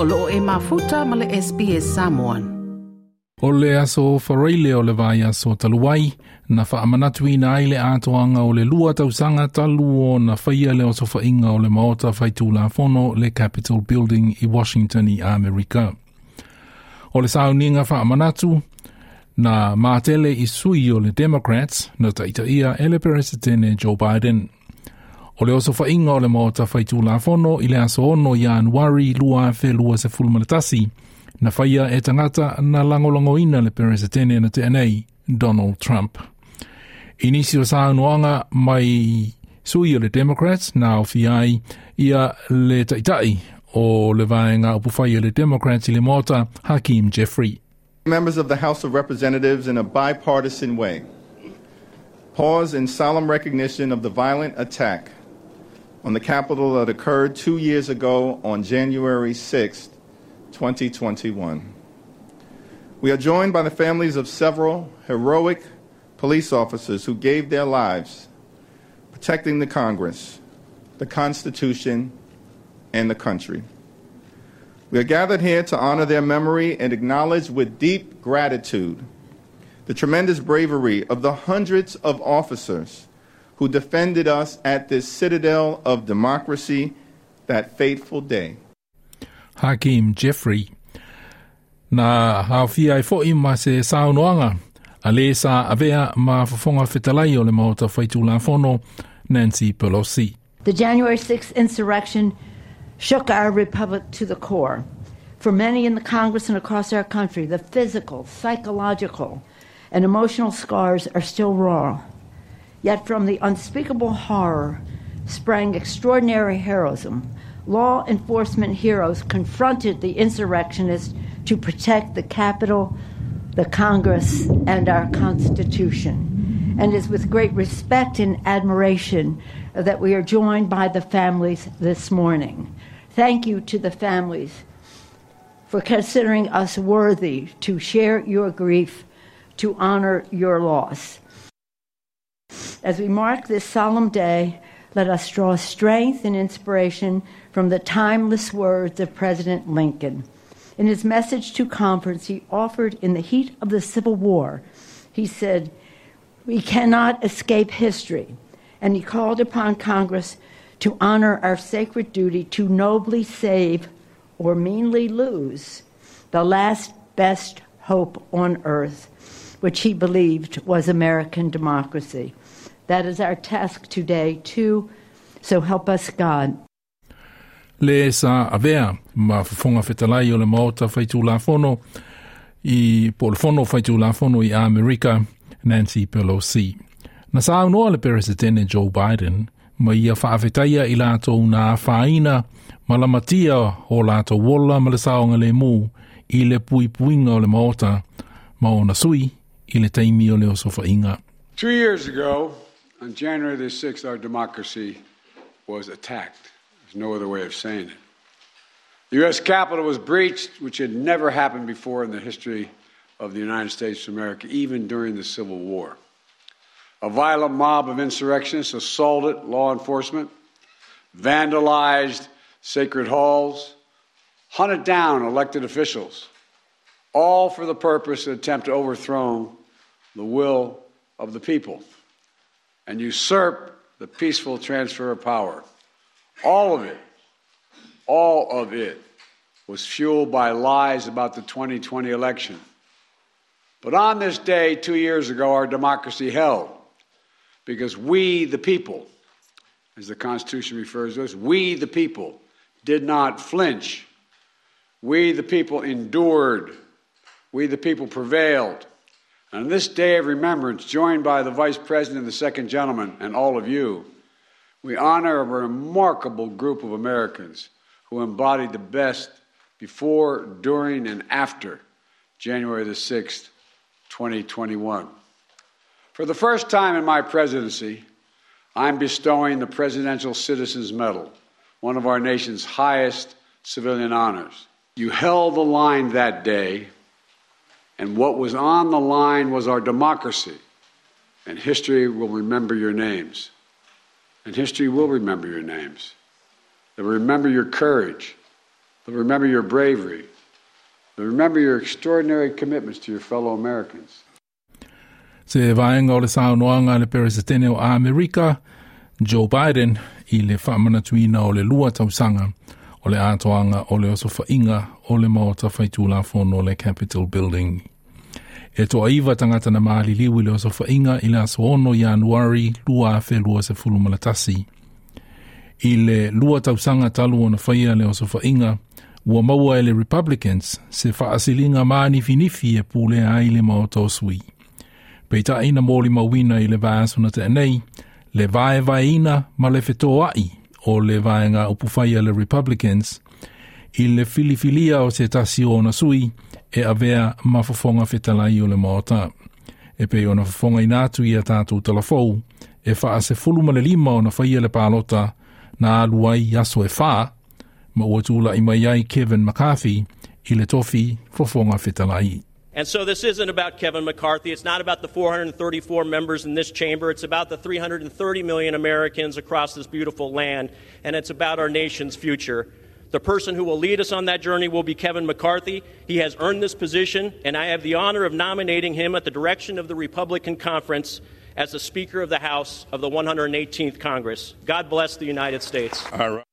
o loo e mafuta ma le SPS Samoan. O le aso whareile o le vai aso taluai, na whaamanatuina ai le atoanga o le lua tausanga talu o na whaia le oso whainga o le maota whaitu la fono le Capitol Building i Washington i Amerika. O le sauninga whaamanatu, na mātele i sui o le Democrats na taita ia ele peresetene Joe Biden. O le oso whainga o le maota whaitu la i le aso ono i anuari lua fe lua se na whaia e tangata na le peresetene na te anei Donald Trump. Inisi o mai sui o le Democrats na o fiai ia le taitai o le vaenga upuwhai o le Democrats i le maota Hakeem Jeffrey. Members of the House of Representatives in a bipartisan way pause in solemn recognition of the violent attack on the Capitol that occurred two years ago on January 6, 2021. We are joined by the families of several heroic police officers who gave their lives protecting the Congress, the Constitution, and the country. We are gathered here to honor their memory and acknowledge with deep gratitude the tremendous bravery of the hundreds of officers who defended us at this citadel of democracy that fateful day. Hakeem Jeffrey. Na hawhia ai fo ma se saunoanga, a le sa avea ma fafonga whetalai o le maota whaitu la fono, Nancy Pelosi. The January 6th insurrection shook our republic to the core. For many in the Congress and across our country, the physical, psychological, and emotional scars are still raw. Yet from the unspeakable horror sprang extraordinary heroism. Law enforcement heroes confronted the insurrectionists to protect the Capitol, the Congress, and our Constitution. And it is with great respect and admiration that we are joined by the families this morning. Thank you to the families for considering us worthy to share your grief, to honor your loss. As we mark this solemn day, let us draw strength and inspiration from the timeless words of President Lincoln. In his message to conference he offered in the heat of the Civil War, he said, We cannot escape history. And he called upon Congress to honor our sacred duty to nobly save or meanly lose the last best hope on earth, which he believed was American democracy. That is our task today, too. So help us God. Le sa avea ma fonga whetalai o le maota whaitu la fono i po le fono whaitu la fono i Amerika, Nancy Pelosi. Na sa unoa le peresetene Joe Biden, ma ia whaafetaia i lātou nā whaina, ma la matia o lātou wola ma le saonga le mū, i le pui puinga o le maota, ma o na sui, i le taimi o le osofa inga. Two years ago, on January the 6th, our democracy was attacked. There's no other way of saying it. The U.S. Capitol was breached, which had never happened before in the history of the United States of America, even during the Civil War. A violent mob of insurrectionists assaulted law enforcement, vandalized sacred halls, hunted down elected officials, all for the purpose and attempt to overthrow the will of the people and usurp the peaceful transfer of power. All of it, all of it was fueled by lies about the 2020 election. But on this day, two years ago, our democracy held because we, the people, as the Constitution refers to us, we, the people, did not flinch. We, the people, endured. We, the people, prevailed. On this day of remembrance, joined by the Vice President the Second Gentleman and all of you, we honor a remarkable group of Americans who embodied the best before, during, and after January the 6th, 2021. For the first time in my presidency, I'm bestowing the Presidential Citizens Medal, one of our nation's highest civilian honors. You held the line that day, and what was on the line was our democracy, and history will remember your names. And history will remember your names. They will remember your courage, They'll remember your bravery. They'll remember your extraordinary commitments to your fellow Americans. Se vaenga o le saunoanga le peresetene o Amerika, Joe Biden, i le whaamanatuina o le lua tausanga o le atoanga o le oso inga o le maota whaitula fono le Capitol Building. E toa iwa tangata na maali liwi le oso i le ono Januari lua a lua se fulu malatasi. I le lua tausanga talu o na whaia le oso inga, ua maua e le Republicans se whaasilinga maani finifi e pule ai le maota o sui. Peita ina mōli mawina i le vāsuna te le vae vaina ma le ai o le vaenga upuwhaia le Republicans i le filifilia o se tasi o na sui e avea mafofonga fetalai o le maota. E pei o na inatu i a tātou talafou, e faa se fulu le lima o na whaia le pālota na aluai yaso e faa, ma ua tūla i mai ai Kevin McCarthy i le tofi fofonga fetalai. And so this isn't about Kevin McCarthy. It's not about the 434 members in this chamber. It's about the 330 million Americans across this beautiful land. And it's about our nation's future. The person who will lead us on that journey will be Kevin McCarthy. He has earned this position, and I have the honor of nominating him at the direction of the Republican Conference as the Speaker of the House of the 118th Congress. God bless the United States. All right.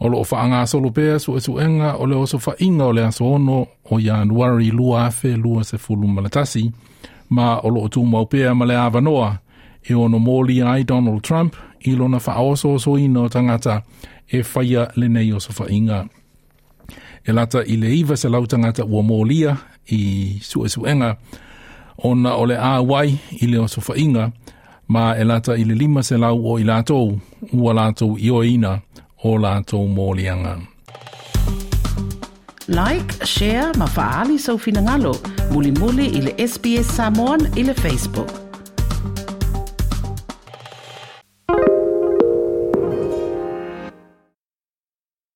O lo fa anga solo pe so su enga o le oso fa inga o le aso ono o Januari lua fe lua se fulu malatasi ma o lo tu mau pe ma le avanoa e ono moli ai Donald Trump i lona fa oso so o tangata e faia le nei oso fa inga. E lata i le iva se lau tangata ua molia i su enga ona o le wai i le oso fa inga ma e lata i le lima se lau o i lātou ua lātou i o ina o lātou mōlianga. Like, share, mafaali faali so finangalo, muli muli i le SBS Samoan i le Facebook.